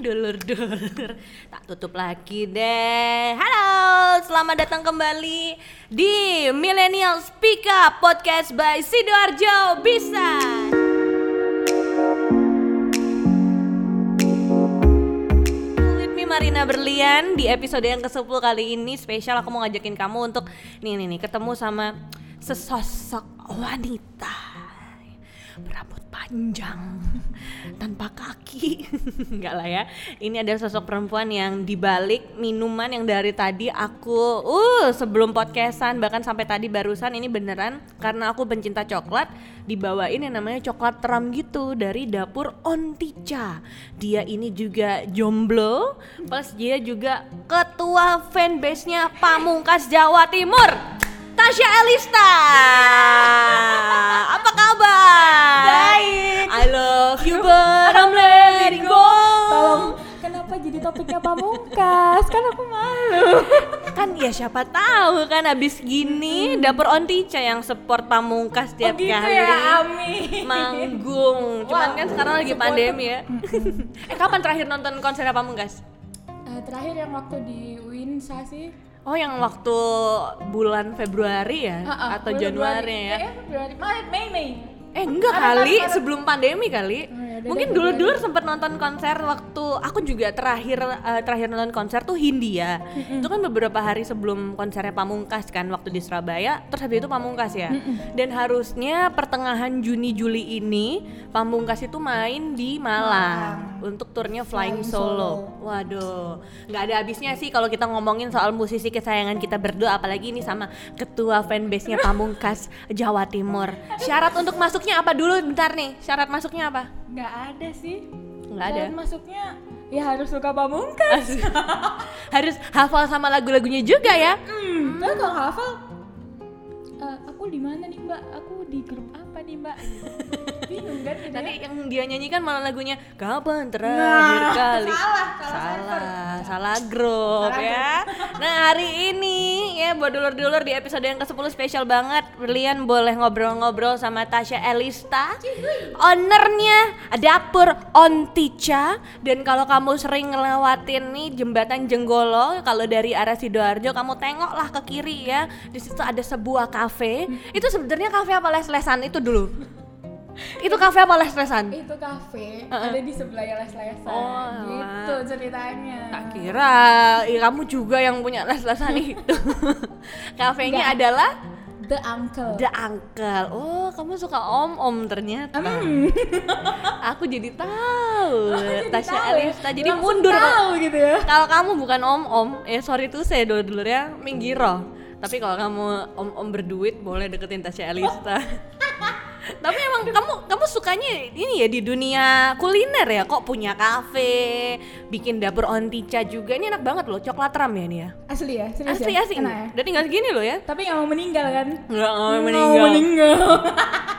Dulur-dulur. Tak tutup lagi deh. Halo, selamat datang kembali di Millennial Speak Up Podcast by Sidoarjo Bisa. Marina Berlian di episode yang ke-10 kali ini spesial aku mau ngajakin kamu untuk nih nih nih ketemu sama sesosok wanita berambut panjang tanpa kaki. Enggak lah ya. Ini ada sosok perempuan yang dibalik minuman yang dari tadi aku uh sebelum podcastan bahkan sampai tadi barusan ini beneran karena aku pencinta coklat dibawain yang namanya coklat teram gitu dari dapur Ontica dia ini juga jomblo plus dia juga ketua fanbase-nya Pamungkas Jawa Timur Tasya Elista. Apa kabar? Baik. I love you but I'm letting go. Tolong, kenapa jadi topiknya pamungkas? Kan aku malu. Kan ya siapa tahu kan abis gini dapur Ontica yang support pamungkas tiap oh gitu kali. ya, Ami. Manggung. Cuman Wow, kan sekarang lagi support. pandemi ya. eh kapan terakhir nonton konser pamungkas? Eh, terakhir yang waktu di Winsa sih. Oh yang waktu bulan Februari ya Ha-ha, atau bulan Januari ya? Eh, Februari, Maret, Mei, Mei. Eh enggak Maret, kali, Maret, Maret. sebelum pandemi kali. Oh, udah Mungkin deh, dulu-dulu sempat nonton konser waktu aku juga terakhir eh, terakhir nonton konser tuh Hindia. Itu kan beberapa hari sebelum konsernya Pamungkas kan waktu di Surabaya, terus habis itu Pamungkas ya. Dan harusnya pertengahan Juni Juli ini Pamungkas itu main di Malang untuk turnya Flying, Flying Solo. Solo. Waduh, nggak ada habisnya sih kalau kita ngomongin soal musisi kesayangan kita berdua, apalagi ini sama ketua fanbase-nya Pamungkas Jawa Timur. Syarat untuk masuknya apa dulu? Bentar nih, syarat masuknya apa? Nggak ada sih. Nggak ada. Dan masuknya ya harus suka pamungkas. Harus hafal sama lagu-lagunya juga ya. Hmm. Tapi kalau hafal, eh, aku di mana nih Mbak? Aku di grup apa nih Mbak? Bingung kan? jadinya. Nanti yang dia nyanyikan malah lagunya Kapan terakhir Nah, kali? salah, salah Salah, salah grup ya. Nah hari ini ya buat dulur-dulur di episode yang ke-10 spesial banget Berlian boleh ngobrol-ngobrol sama Tasya Elista. Ownernya Dapur Ontica Dan kalau kamu sering ngelewatin nih jembatan Jenggolo Kalau dari arah Sidoarjo kamu tengoklah ke kiri ya. Di situ ada sebuah kafe. Itu sebenarnya kafe apa les-lesan? Itu dulu? Itu kafe apa les-lesan? itu kafe ada di sebelahnya les-lesan Oh, gitu alah. ceritanya Tak kira, ih, kamu juga yang punya les-lesan itu. Kafenya adalah the uncle The Uncle. Oh, kamu suka om-om ternyata. Hmm. Aku jadi tahu. Jadi Tasya tahu ya. Elista jadi Langsung mundur. tahu gitu ya Kalau kamu bukan om-om, ya sorry tuh saya dulu-dulu ya, minggiro. Tapi kalau kamu om-om berduit boleh deketin Tasya Elista. Tapi emang kamu kamu sukanya ini ya di dunia kuliner ya kok punya kafe, bikin dapur ontica juga. Ini enak banget loh, coklat ram ya ini ya. asli ya serius Asli ya? asli. Enak ya? Udah tinggal segini loh ya. tapi nggak mau meninggal kan Enggak mau Nggak meninggal. meninggal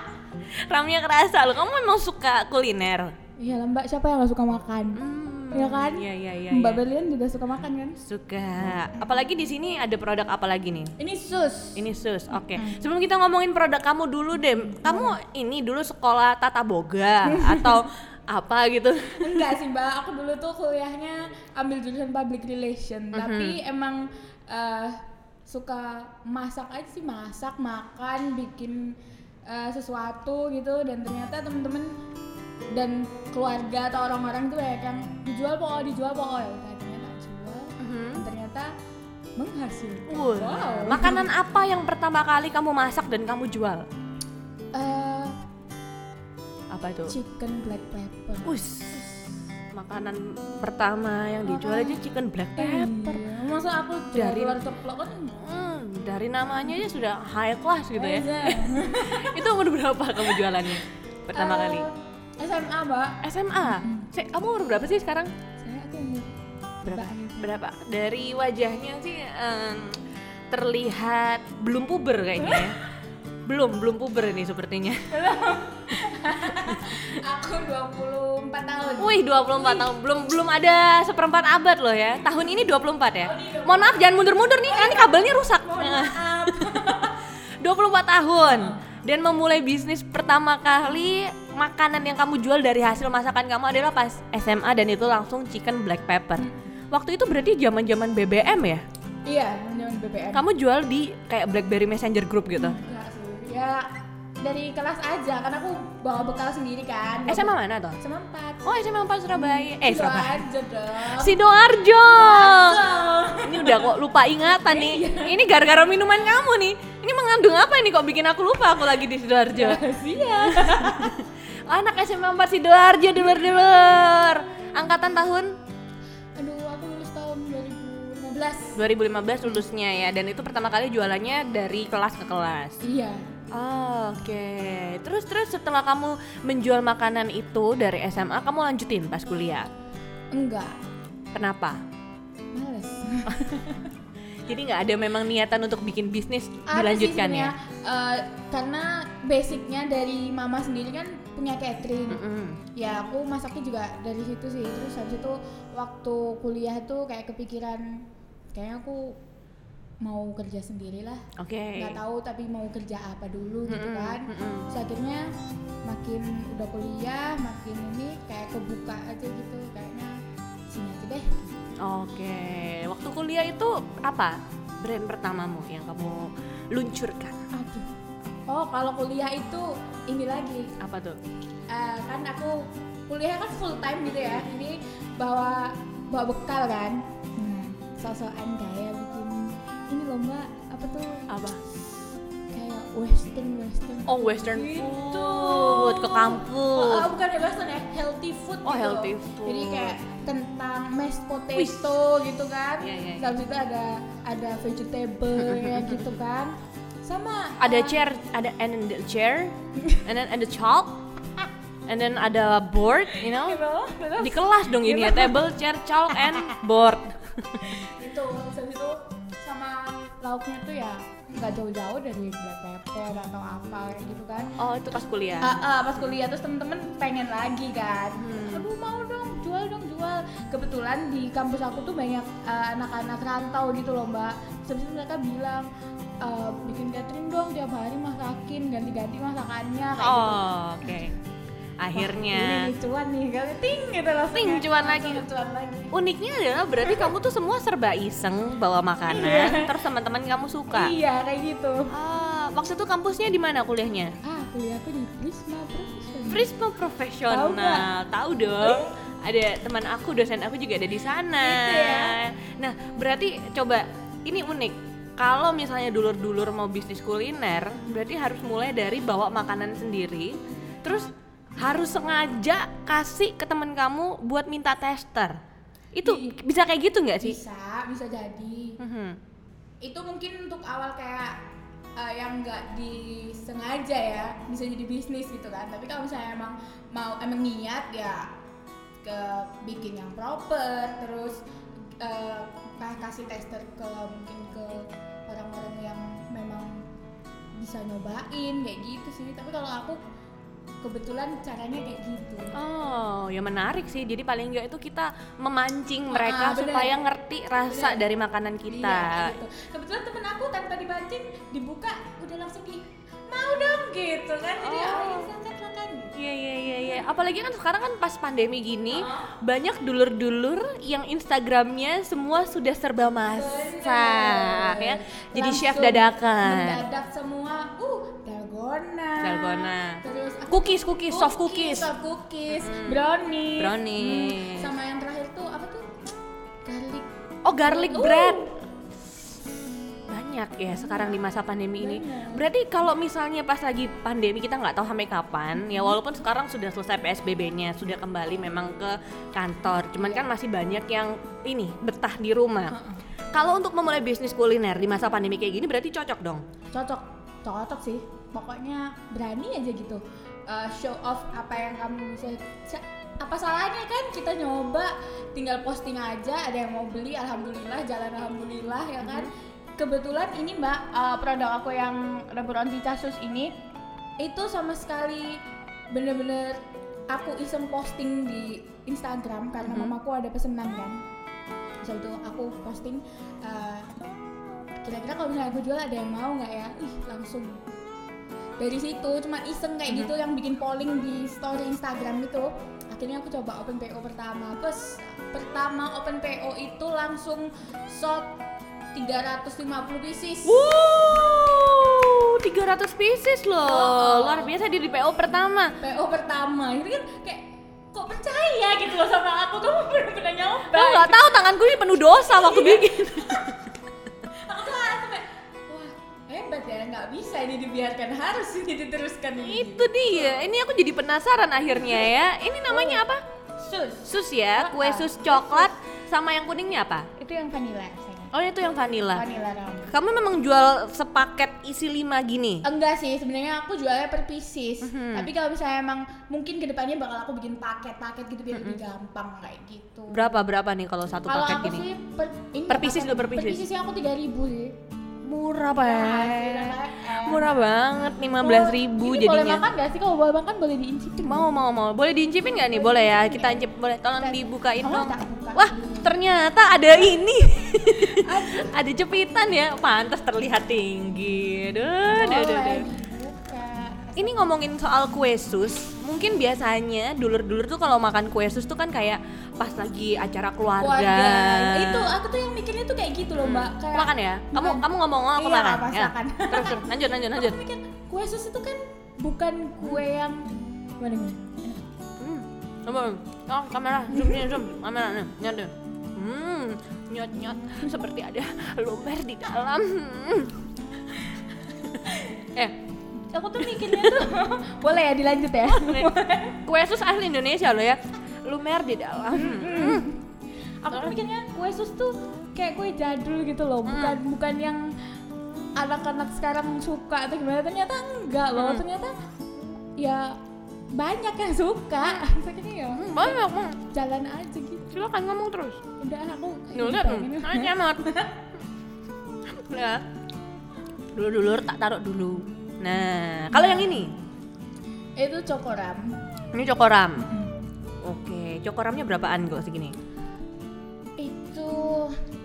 Ramnya kerasa loh. Kamu memang suka kuliner. iya mbak siapa yang nggak suka makan Hmm, Iya kan? Iya iya iya. mbak iya. Berlian juga suka makan kan Suka. Apalagi di sini ada produk apa lagi nih? ini sus Ini sus, oke. Sebelum kita ngomongin produk kamu dulu deh, kamu ini dulu sekolah tata boga atau apa gitu? enggak sih mbak aku dulu tuh kuliahnya ambil jurusan public relation Mhm. tapi emang eh, suka masak aja sih masak makan bikin eh, sesuatu gitu dan ternyata temen-temen dan keluarga atau orang-orang tuh kayak yang dijual pokok dijual pokok ya udah akhirnya tak jual Mhm. dan ternyata menghasilkan Wah, wow Makanan apa yang pertama kali kamu masak dan kamu jual? Eh, Apa itu? chicken black pepper Us. Makanan pertama yang dijual aja chicken black pepper. Iya, masa aku Dari- luar ceplok kan Hmm, dari namanya aja sudah high class gitu ya. Iya. itu umur berapa kamu jualannya? Pertama Eh, kali. SMA mbak SMA. Se- kamu umur berapa sih sekarang? saya aku umur Berapa? Gitu. Berapa? Dari wajahnya sih em, terlihat belum puber kayaknya ya. belum, belum puber ini sepertinya. aku 24 tahun Wih, 24 tahun. Belum belum ada seperempat abad loh ya. Tahun ini 24 ya. Mohon maaf jangan mundur-mundur nih, nanti kabelnya rusak. maaf 24 tahun dan memulai bisnis pertama kali makanan yang kamu jual dari hasil masakan kamu adalah pas SMA dan itu langsung chicken black pepper. Waktu itu berarti zaman-zaman BBM ya? iya zaman BBM Kamu jual di kayak BlackBerry Messenger Group gitu. Enggak sih. ya dari kelas aja karena aku bawa bekal sendiri kan SMA mana tuh? SMA 4 Oh SMA 4 Surabaya. Eh Surabaya. aja dong Sidoarjo. Ini udah kok lupa ingatan nih. Ini gara-gara minuman kamu nih. Ini mengandung apa ini kok bikin aku lupa aku lagi di Sidoarjo. Rahasia. Anak SMA 4 Sidoarjo dulur-dulur. Angkatan tahun Aduh, aku lulus tahun 2015. 2015 lulusnya ya dan itu pertama kali jualannya dari kelas ke kelas. Iya. Oh, Oke, terus terus setelah kamu menjual makanan itu dari SMA, kamu lanjutin pas kuliah. Enggak. Kenapa? Males. Jadi nggak ada memang niatan untuk bikin bisnis Ada sih dilanjutkan ya? sebenarnya, eh, karena basicnya dari mama sendiri kan punya catering. Mm-mm. Ya aku masaknya juga dari situ sih. Terus habis itu waktu kuliah tuh kayak kepikiran kayaknya aku mau kerja sendiri lah. Oke. nggak tahu tapi mau kerja apa dulu gitu Mm-mm, kan mm-mm. terus akhirnya makin udah kuliah makin ini kayak kebuka aja gitu kayaknya sini aja deh Oke, waktu kuliah itu apa brand pertamamu yang kamu luncurkan? aduh oh kalau kuliah itu ini lagi Apa tuh? eh, kan aku kuliah kan full time gitu ya ini bawa bawa bekal kan hmm, sosokan kayak bikin ini lomba apa tuh Apa? kayak western western Oh, western Gitu. food ke kampus. Oh, bukan ya western ya, healthy food Oh, gitu. healthy food. Jadi kayak kentang mashed potato Wih. gitu kan. Iya, iya, iya. Terus itu ada ada vegetable ya gitu kan. Sama Ada uh, chair, ada and then the chair, and then ada chalk, and then ada board, you know? Terus Di kelas dong ini ya, table, chair, chalk, and board. itu itu sama lauknya tuh ya nggak jauh-jauh dari black pepper atau apa gitu kan. Oh, itu pas kuliah. Ah, ah, pas kuliah terus temen-temen pengen lagi kan Hmm. aduh mau dong jual dong jual kebetulan di kampus aku tuh banyak uh, anak-anak rantau gitu loh mbak terus mereka bilang uh, bikin catering dong tiap hari masakin ganti-ganti masakannya kayak gitu Oh, oke. Akhirnya. Wah, ini cuan nih kali ting gitu langsung Ting, cuan lagi. cuan lagi Uniknya adalah berarti kamu tuh semua serba iseng bawa makanan, terus teman-teman kamu suka. iya kayak gitu Ah, waktu itu kampusnya di mana kuliahnya? ah kuliahku di Prisma Professional Prisma Profesional. Tahu dong. Ada teman aku, dosen aku juga ada di sana. Gitu ya? Nah, berarti coba ini unik. Kalau misalnya dulur-dulur mau bisnis kuliner, berarti harus mulai dari bawa makanan sendiri, terus harus sengaja kasih ke teman kamu buat minta tester. Itu Iya. bisa kayak gitu nggak sih? bisa bisa jadi Mhm. itu mungkin untuk awal kayak uh, yang nggak disengaja ya bisa jadi bisnis gitu kan tapi kalau misalnya emang mau emang niat ya ke bikin yang proper terus uh, kasih tester ke mungkin ke orang-orang yang memang bisa nyobain kayak gitu sih tapi kalau aku kebetulan caranya kayak gitu Oh, ya menarik sih. Jadi paling enggak itu kita memancing mereka Ah, supaya ngerti rasa Bener. dari makanan kita. Iya, gitu. Kebetulan temen aku tanpa dipancing dibuka udah langsung di mau dong gitu kan. Jadi Oh. oh, iya. Apalagi kan sekarang kan pas pandemi gini Ah. banyak dulur-dulur yang Instagramnya semua sudah serba masak ya. Jadi chef dadakan. Mendadak semua. Uh, dalgona. Dalgona. Terus? Cookies cookies soft cookies. Soft cookies, Mm. brownies. Brownies. Hmm, Sama yang terakhir tuh apa tuh? Garlic. Oh garlic Uh. bread. Banyak ya sekarang di masa pandemi ini. Banyak. Berarti kalau misalnya pas lagi pandemi kita nggak tahu sampai kapan, ya walaupun sekarang sudah selesai PSBB-nya, sudah kembali memang ke kantor. Cuman kan masih banyak yang ini betah di rumah. Kalau untuk memulai bisnis kuliner di masa pandemi kayak gini berarti cocok dong. cocok cocok sih pokoknya berani aja gitu Uh, show off apa yang kamu bisa sa- apa salahnya kan kita nyoba tinggal posting aja ada yang mau beli alhamdulillah jalan alhamdulillah ya kan kebetulan ini mbak uh, produk aku yang rebur anti casus ini itu sama sekali bener-bener aku iseng posting di Instagram karena Mhm. mamaku ada pesenan kan. Terus itu aku posting uh, kira-kira kalau misalnya aku jual ada yang mau nggak ya? Ih langsung. Dari situ cuma iseng kayak gitu yang bikin polling di story Instagram gitu akhirnya aku coba open PO pertama. Pas pertama open PO itu langsung sold 350 pieces Wow, 300 pieces loh. Oh. Luar biasa di PO pertama. PO pertama itu kan kayak kok percaya gitu loh sama aku kamu bener-bener nyoba Aku nggak tahu tanganku ini penuh dosa waktu Iya. bikin. aku tuh wah hebat ya nggak bisa ini dibiarkan harus ini diteruskan ini Itu dia. Ini aku jadi penasaran akhirnya ya. Ini namanya apa? sus Sus ya, kue sus coklat sama yang kuningnya apa? itu yang vanilla Oh itu yang vanilla. vanilla rum Kamu memang jual sepaket isi 5 gini? enggak sih sebenarnya aku jualnya per pieces Mhm. tapi kalau misalnya emang mungkin ke depannya bakal aku bikin paket-paket gitu biar lebih gampang kayak gitu Berapa berapa nih kalau satu kalau paket aku gini? sih per, ini Per pieces dulu, per pieces. per piecesnya aku 3000 sih Murah Nah, banget. Murah banget, 15 ribu ini boleh jadinya. makan gak sih kalau boleh makan boleh diincipin Mau mau mau. Boleh diincipin nggak nih? Boleh ya. Kita incip boleh. Tolong dibukain Oh, dong. Wah, ternyata ada ini. ada jepitan ya. Pantas terlihat tinggi. Duh, duh, duh, duh. boleh dibuka Ini ngomongin soal kue sus, mungkin biasanya dulur-dulur tuh kalau makan kue sus tuh kan kayak pas lagi acara keluarga. keluarga itu aku tuh yang mikirnya tuh kayak gitu loh mbak kayak Makan ya? Kamu Makan. kamu ngomong aku Iya, makan. Ya. makan. Terus, terus lanjut lanjut lanjut. aku mikir kue sus itu kan bukan kue yang gimana nih Hmm. Coba, oh, kamera, zoom zoom, kamera nih, deh. Hmm, nyot nyot, seperti ada lumer di dalam. Hmm. eh, aku tuh mikirnya tuh boleh ya dilanjut ya kue sus asli Indonesia loh ya, lumer di dalam. Hmm. aku tuh mikirnya kue sus tuh kayak kue jadul gitu loh bukan bukan yang anak-anak sekarang suka atau gimana ternyata enggak loh Hmm. ternyata ya banyak yang suka akhirnya ya Hmm, banyak, hmm. jalan aja gitu silakan ngomong terus. udah hmm. Ah, nyamat. Ya, dulu-dulur tak taruh dulu. Nah, kalau yang ini, itu cokoram ini cokoram. Oke, cokoramnya berapaan kok segini? itu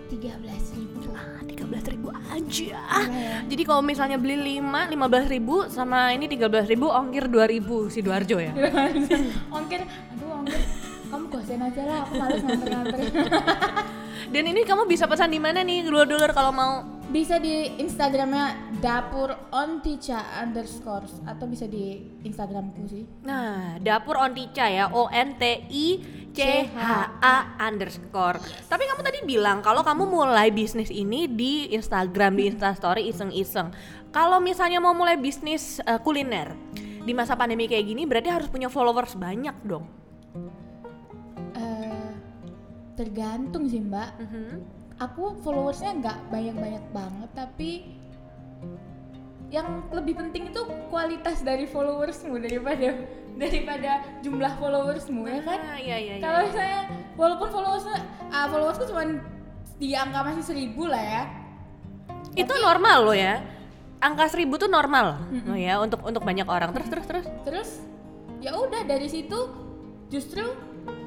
tiga belas ribu Ah, 13.000 ribu aja. Iya. Jadi kalau misalnya beli 5, 15 ribu sama ini 13 ribu, ongkir 2 ribu si Duarjo ya. ongkir aduh ongkir kamu gosen aja lah aku males nganter-nganter Dan ini kamu bisa pesan di mana nih dulur-dulur kalau mau? bisa di instagramnya dapur ontica underscore atau bisa di instagramku sih Nah, dapur Ontica ya, O N T I C H A underscore. Tapi kamu tadi bilang kalau kamu mulai bisnis ini di Instagram, di Instastory iseng-iseng. Kalau misalnya mau mulai bisnis eh, kuliner di masa pandemi kayak gini, berarti harus punya followers banyak dong. Tergantung sih mbak Mhm. aku followersnya nggak banyak-banyak banget tapi yang lebih penting itu kualitas dari followersmu daripada daripada jumlah followersmu ya kan Ah, iya iya iya. kalau saya walaupun followersnya ah, followersku cuma di angka masih seribu lah ya itu normal loh ya. Angka seribu tuh normal loh ya untuk untuk banyak orang. Terus terus terus. terus ya udah dari situ justru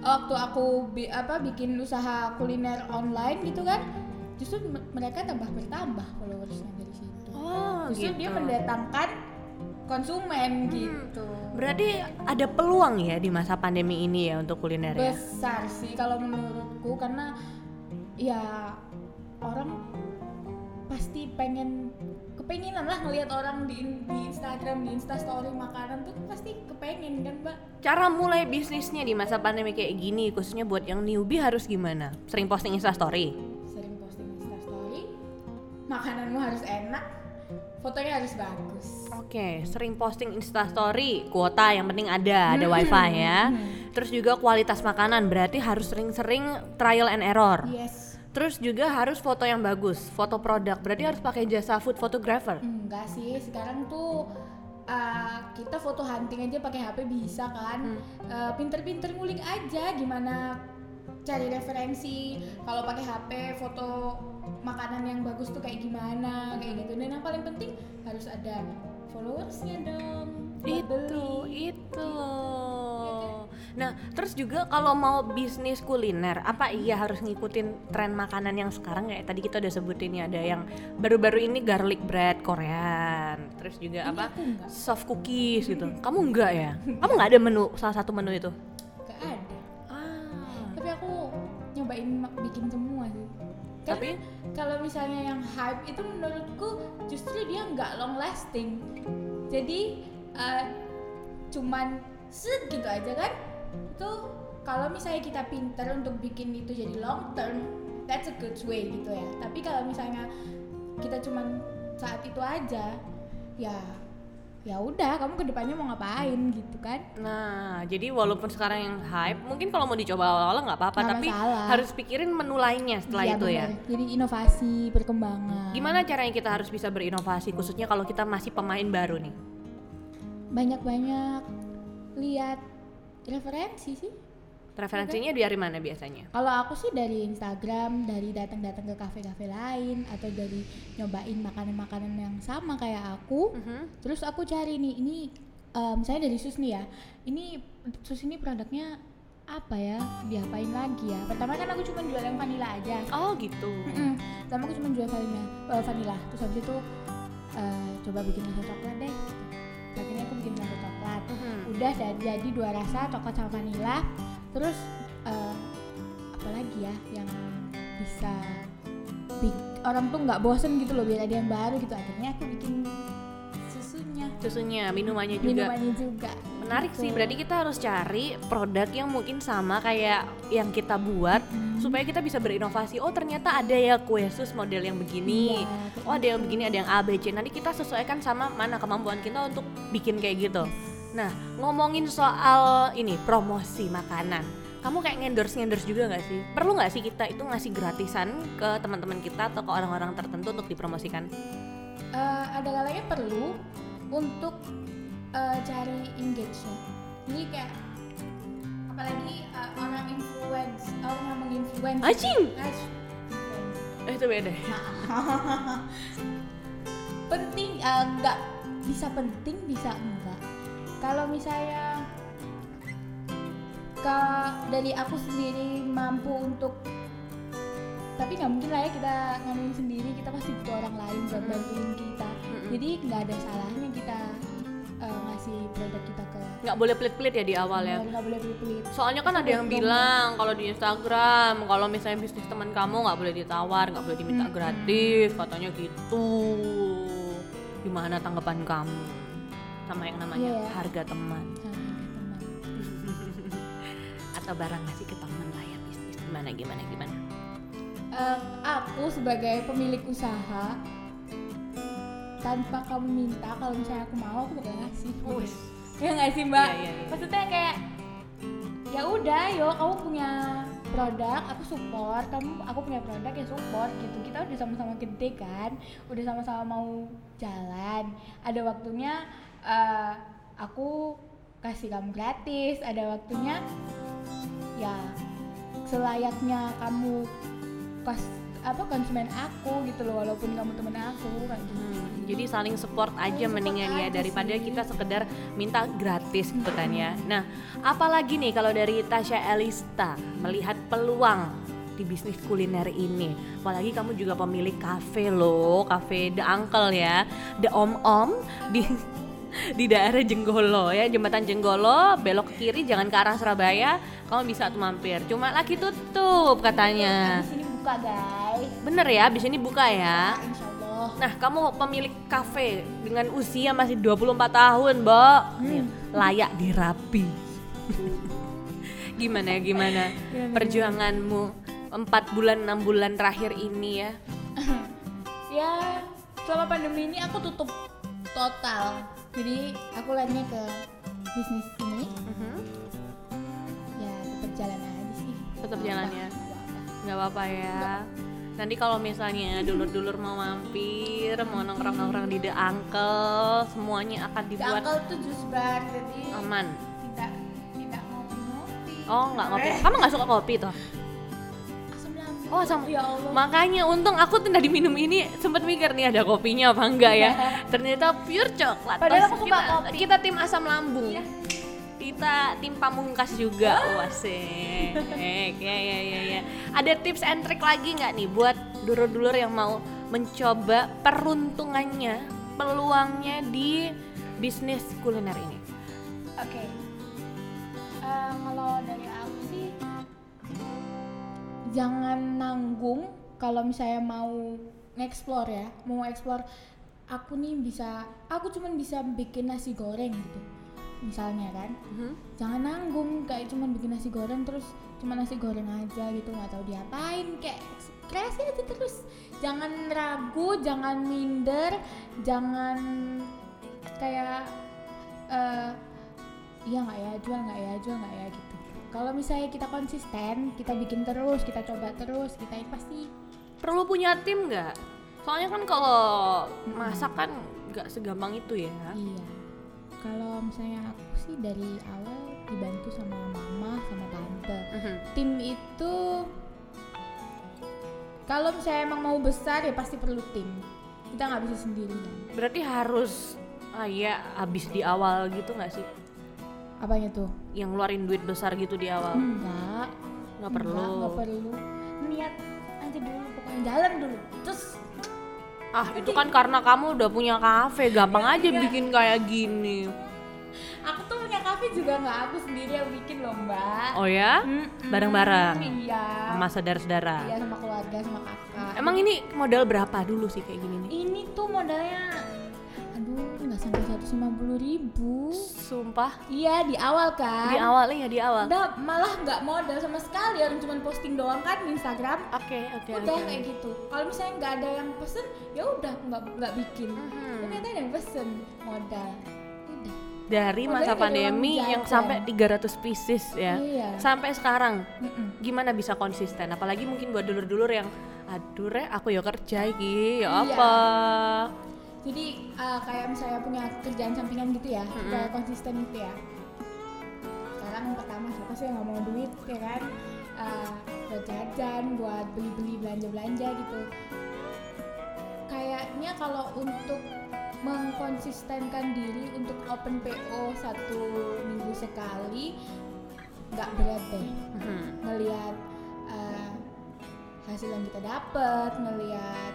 waktu aku bi- apa bikin usaha kuliner online gitu kan justru mereka tambah bertambah followersnya dari situ Oh, justru gitu. dia mendatangkan konsumen gitu Berarti ada peluang ya di masa pandemi ini ya untuk kuliner ya. besar sih kalau menurutku karena ya orang pasti pengen kepenginan lah ngelihat orang di, di Instagram di Instastory makanan tuh pasti kepengen kan mbak Cara mulai bisnisnya di masa pandemi kayak gini, khususnya buat yang newbie harus gimana? Sering posting Instastory? sering posting Instastory makananmu harus enak fotonya harus bagus Oke, sering posting Instastory, kuota yang penting ada, ada wifi ya. Terus juga kualitas makanan, berarti harus sering-sering trial and error. yes Terus juga harus foto yang bagus, foto produk, berarti harus pakai jasa food photographer. enggak sih sekarang tuh uh, kita foto hunting aja pakai HP bisa kan. Uh, pinter-pinter ngulik aja gimana cari referensi. Kalau pakai HP foto makanan yang bagus tuh kayak gimana kayak gitu. Dan yang paling penting harus ada followersnya dong itu beli. itu. Loh Nah, terus juga kalau mau bisnis kuliner, apa iya harus ngikutin tren makanan yang sekarang kayak tadi kita udah sebutin ya ada yang baru-baru ini garlic bread Korean, terus juga Ini apa enggak. soft cookies gitu. Kamu enggak ya? Kamu nggak ada menu salah satu menu itu? Gak ada. Ah. Tapi aku nyobain bikin semua sih. Karena Tapi kalau misalnya yang hype itu menurutku justru dia nggak long lasting. Jadi eh, cuman segitu aja kan? Itu kalau misalnya kita pinter untuk bikin itu jadi long term, that's a good way gitu ya. Tapi kalau misalnya kita cuman saat itu aja, ya ya udah kamu ke depannya mau ngapain gitu kan? Nah, jadi walaupun sekarang yang hype, mungkin kalau mau dicoba awal-awal nggak apa-apa, tapi masalah. harus pikirin menu lainnya setelah Iya, itu ya. bener. Jadi inovasi, perkembangan. Gimana caranya kita harus bisa berinovasi, khususnya kalau kita masih pemain baru nih? banyak-banyak lihat referensi sih. Referensinya dari mana biasanya? Kalau aku sih dari Instagram, dari datang-datang ke kafe-kafe lain atau dari nyobain makanan-makanan yang sama kayak aku. Mhm. Terus aku cari nih, ini eh, misalnya dari sus nih ya. Ini sus ini produknya apa ya? Diapain lagi ya? Pertama kan aku cuma jual yang vanilla aja. Oh gitu. Mm-mm. Pertama aku cuma jual vanilla, eh, vanilla. Terus habis itu eh, coba bikin rasa coklat deh. Udah jadi, jadi dua rasa coklat sama vanilla. Terus eh, apa lagi ya yang bisa orang tuh nggak bosen gitu loh biar ada yang baru gitu. Akhirnya aku bikin susunya, Susunya, minumannya juga. minumannya juga. Menarik sih, Gitu. berarti kita harus cari produk yang mungkin sama kayak yang kita buat Mm. supaya kita bisa berinovasi. Oh ternyata ada ya kue sus model yang begini. Kayak Oh ada yang begini, ada yang A, B, C. Nanti kita sesuaikan sama mana kemampuan kita untuk bikin kayak gitu. Nah ngomongin soal ini promosi makanan, kamu kayak ngendorse ngendorse juga nggak sih? Perlu nggak sih kita itu ngasih gratisan ke teman-teman kita atau ke orang-orang tertentu untuk dipromosikan? Eh, ada kalanya perlu untuk eh, cari engagement. Jadi kayak apalagi eh, orang influence, orang yang menginfluence. Anjing! Eh itu beda. penting nggak bisa penting bisa enggak. Kalau misalnya ke dari aku sendiri mampu untuk tapi nggak mungkin lah ya kita nganuin sendiri kita pasti butuh orang lain buat Mm-mm. bantuin kita Mm-mm. jadi nggak ada salahnya kita eh, ngasih produk kita ke Nggak boleh pelit-pelit ya di awal ya. nggak boleh pelit-pelit Soalnya kan ada yang bilang kalau di Instagram kalau misalnya bisnis teman kamu nggak boleh ditawar, nggak boleh diminta Mm-mm. gratis, katanya gitu. Gimana tanggapan kamu sama yang namanya Iya. harga teman. Nah, teman. Atau barang ngasih ke teman lah ya bisnis. Gimana gimana gimana? Eh, aku sebagai pemilik usaha tanpa kamu minta kalau misalnya aku mau aku bakal ngasih. Wes. ya nggak sih mbak? Iya, iya, iya. maksudnya kayak ya udah yo kamu punya produk aku support. Kamu aku punya produk ya support gitu. Kita udah sama-sama gede kan? Udah sama-sama mau jalan. Ada waktunya eh, aku kasih kamu gratis ada waktunya ya selayaknya kamu pas apa konsumen aku gitu loh walaupun kamu temen aku kayak gitu Hmm, jadi saling support aja Saling support mendingan ya aja daripada sih. kita sekedar minta gratis gitu kan ya. Nah, apalagi nih kalau dari Tasya Elista melihat peluang di bisnis kuliner ini. Apalagi kamu juga pemilik kafe loh, kafe The Uncle ya, The Om Om di di daerah Jenggolo ya, jembatan Jenggolo, belok ke kiri jangan ke arah Surabaya, kamu bisa tuh mampir. Cuma lagi tutup katanya. di sini buka guys Bener ya, abis ini buka ya. Allah Nah, kamu pemilik kafe dengan usia masih 24 tahun, Mbak. Hmm. Layak dirapi. gimana ya, gimana Gimana, perjuanganmu 4 bulan 6 bulan terakhir ini ya? ya selama pandemi ini aku tutup total jadi aku larinya ke bisnis ini Mhm. ya tetap jalan aja sih Tetap jalan ya? nggak apa-apa. ya. Nanti kalau misalnya dulur-dulur mau mampir, mau nongkrong-nongkrong di The Uncle, semuanya akan Di dibuat Uncle tuh jus bar jadi aman. tidak tidak ngopi-ngopi Oh, nggak ngopi. Kamu nggak suka kopi toh? Oh, asam- ya Allah Makanya untung aku tuh tadi minum ini sempat mikir nih ada kopinya apa enggak ya. Ternyata pure coklat. Padahal aku suka kita, kopi. Kita tim asam lambung. Iya. kita tim pamungkas juga wasik ya ya ya ya ada tips and trick lagi nggak nih buat dulur-dulur yang mau mencoba peruntungannya peluangnya di bisnis kuliner ini Oke. Eh, kalau dari aku jangan nanggung kalau misalnya mau nge-explore ya, mau explore aku nih bisa aku cuman bisa bikin nasi goreng gitu. Misalnya kan. Mhm. Jangan nanggung kayak cuman bikin nasi goreng terus cuma nasi goreng aja gitu nggak tahu diapain kayak kreasi aja terus jangan ragu jangan minder jangan kayak eh iya nggak ya jual nggak ya jual nggak ya gitu kalau misalnya kita konsisten kita bikin terus kita coba terus kita pasti perlu punya tim nggak? Soalnya kan kalau masak kan nggak segampang itu ya. Iya. Kalau misalnya aku sih dari awal dibantu sama mama sama tante. Mhm. tim itu kalau misalnya emang mau besar ya pasti perlu tim. Kita nggak bisa sendirian berarti harus ah ya habis di awal gitu nggak sih apanya tuh? Yang ngeluarin duit besar gitu di awal. Enggak. Nggak perlu. enggak, nggak perlu. Niat aja dulu pokoknya jalan dulu. Terus ah itu kan karena kamu udah punya kafe. Gampang aja bikin kayak gini. Aku tuh punya kafe juga nggak aku sendiri yang bikin loh mbak. Oh ya? Mm-mm. bareng-bareng? Iya. Sama saudara-saudara? Iya sama keluarga sama kakak. Emang ini modal berapa dulu sih kayak gini nih? Ini tuh modalnya nggak sampai 150 ribu. Sumpah. Iya di awal kan? Di awal ya di awal. Udah malah nggak modal sama sekali. Orang cuma posting doang kan di Instagram. Oke udah oke. kayak gitu. Kalau misalnya nggak ada yang pesen ya udah nggak nggak bikin. Mhm. ternyata ada yang pesen modal. Udah. Dari masa pandemi yang sampai 300 pieces ya. Iya. sampai sekarang Mm-mm. gimana bisa konsisten? Apalagi mungkin buat dulur-dulur yang aduh re aku ya kerja iki ya Iya. apa jadi uh, kayak misalnya punya kerjaan sampingan gitu ya Mm-mm. kayak konsisten gitu ya. Sekarang pertama siapa sih yang nggak mau duit ya kan? Uh, buat jajan buat beli-beli belanja-belanja gitu. Kayaknya kalau untuk mengkonsistenkan diri untuk open PO satu minggu sekali nggak berat deh. Ngelihat uh, hasil yang kita dapat ngelihat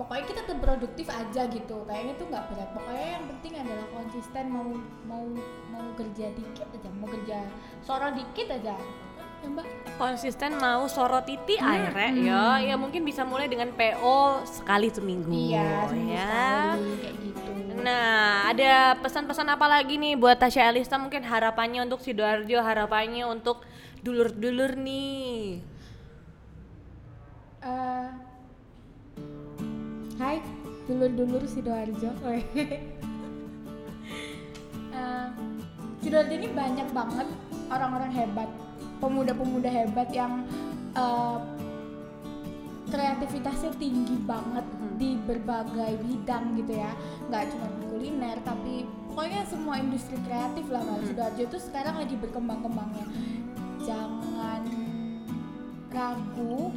pokoknya kita tetap produktif aja gitu. Kayaknya tuh nggak berat pokoknya yang penting adalah konsisten mau mau mau kerja dikit aja mau kerja sorot dikit aja. Ya mbak. Konsisten mau sorot titi Hmm, akhirnya hmm. ya ya mungkin bisa mulai dengan PO sekali seminggu iya seminggu ya. sekali kayak gitu. Nah, ada pesan-pesan apa lagi nih buat Tasya Alista mungkin harapannya untuk Sidoarjo, harapannya untuk dulur-dulur nih. Eh, hai dulur-dulur Sidoarjo. Eh, Sidoarjo ini banyak banget orang-orang hebat pemuda-pemuda hebat yang eh, kreativitasnya tinggi banget Hmm. di berbagai bidang gitu ya. Nggak cuma di kuliner tapi pokoknya semua industri kreatif lah Mbak. Hmm. Sidoarjo tuh sekarang lagi berkembang-kembangnya. Jangan ragu.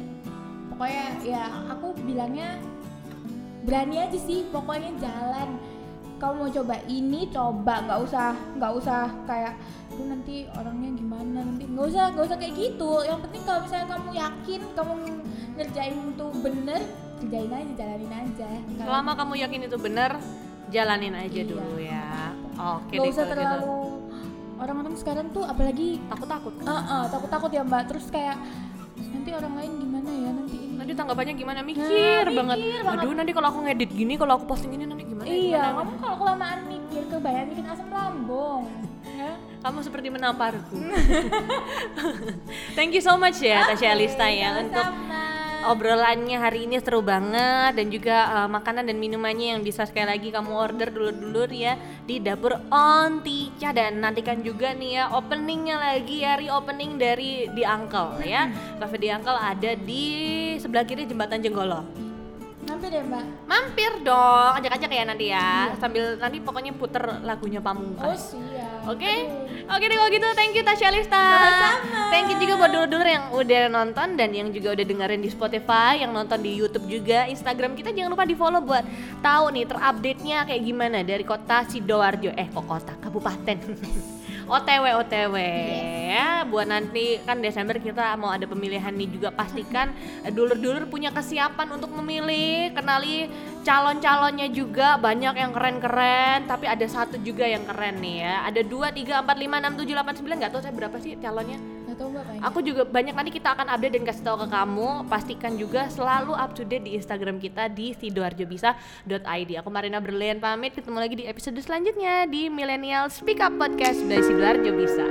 Pokoknya ya aku bilangnya berani aja sih pokoknya jalan kamu mau coba ini coba nggak usah nggak usah kayak tuh nanti orangnya gimana nanti nggak usah nggak usah kayak gitu yang penting kalau misalnya kamu yakin kamu ngerjain tuh bener kerjain aja jalanin aja Kalau- Selama kamu yakin itu benar, jalanin aja Iya. dulu ya. Oke nggak deh usah gitu. terlalu orang-orang sekarang tuh apalagi takut-takut. eh, eh, takut-takut ya mbak terus kayak nanti orang lain gimana ya nanti ini Nanti tanggapannya gimana? Mikir, mikir banget. banget. Aduh, nanti kalau aku ngedit gini, kalau aku posting ini nanti gimana? iya gimana? kamu kalau kelamaan mikir kebanyakan bikin asam lambung ya Kamu seperti menamparku. Thank you so much ya Tasya Alista ya untuk. Obrolannya hari ini seru banget dan juga uh, makanan dan minumannya yang bisa sekali lagi kamu order dulur-dulur ya di dapur Ontica. Dan nantikan juga nih ya openingnya lagi ya reopening dari di Uncle ya. Cafe di Uncle ada di sebelah kiri jembatan Jenggolo. Mampir ya mbak? Mampir dong ajak-ajak ya nanti ya sambil nanti pokoknya puter lagunya Oh Pamungkas siap Oke, Aduh. oke deh kalau gitu thank you Tasya Lista. Sama-sama. Thank you juga buat dulur-dulur yang udah nonton dan yang juga udah dengerin di Spotify, yang nonton di YouTube juga, Instagram kita jangan lupa di follow buat tahu nih terupdate-nya kayak gimana dari kota Sidoarjo. Eh kok kota, kabupaten. OTW OTW ya buat nanti kan Desember kita mau ada pemilihan nih juga pastikan dulur-dulur punya kesiapan untuk memilih. Kenali calon-calonnya juga banyak yang keren-keren tapi ada satu juga yang keren nih ya. Ada dua tiga empat lima enam tujuh delapan sembilan nggak tahu saya berapa sih calonnya Nggak tahu mbak banyak. Aku juga banyak nanti kita akan update dan kasih tahu ke kamu. Pastikan juga selalu up to date di Instagram kita di sidoarjobisa.id. Aku Marina Berlian pamit. Ketemu lagi di episode selanjutnya di Millennial Speak Up Podcast by Sidoarjo Bisa.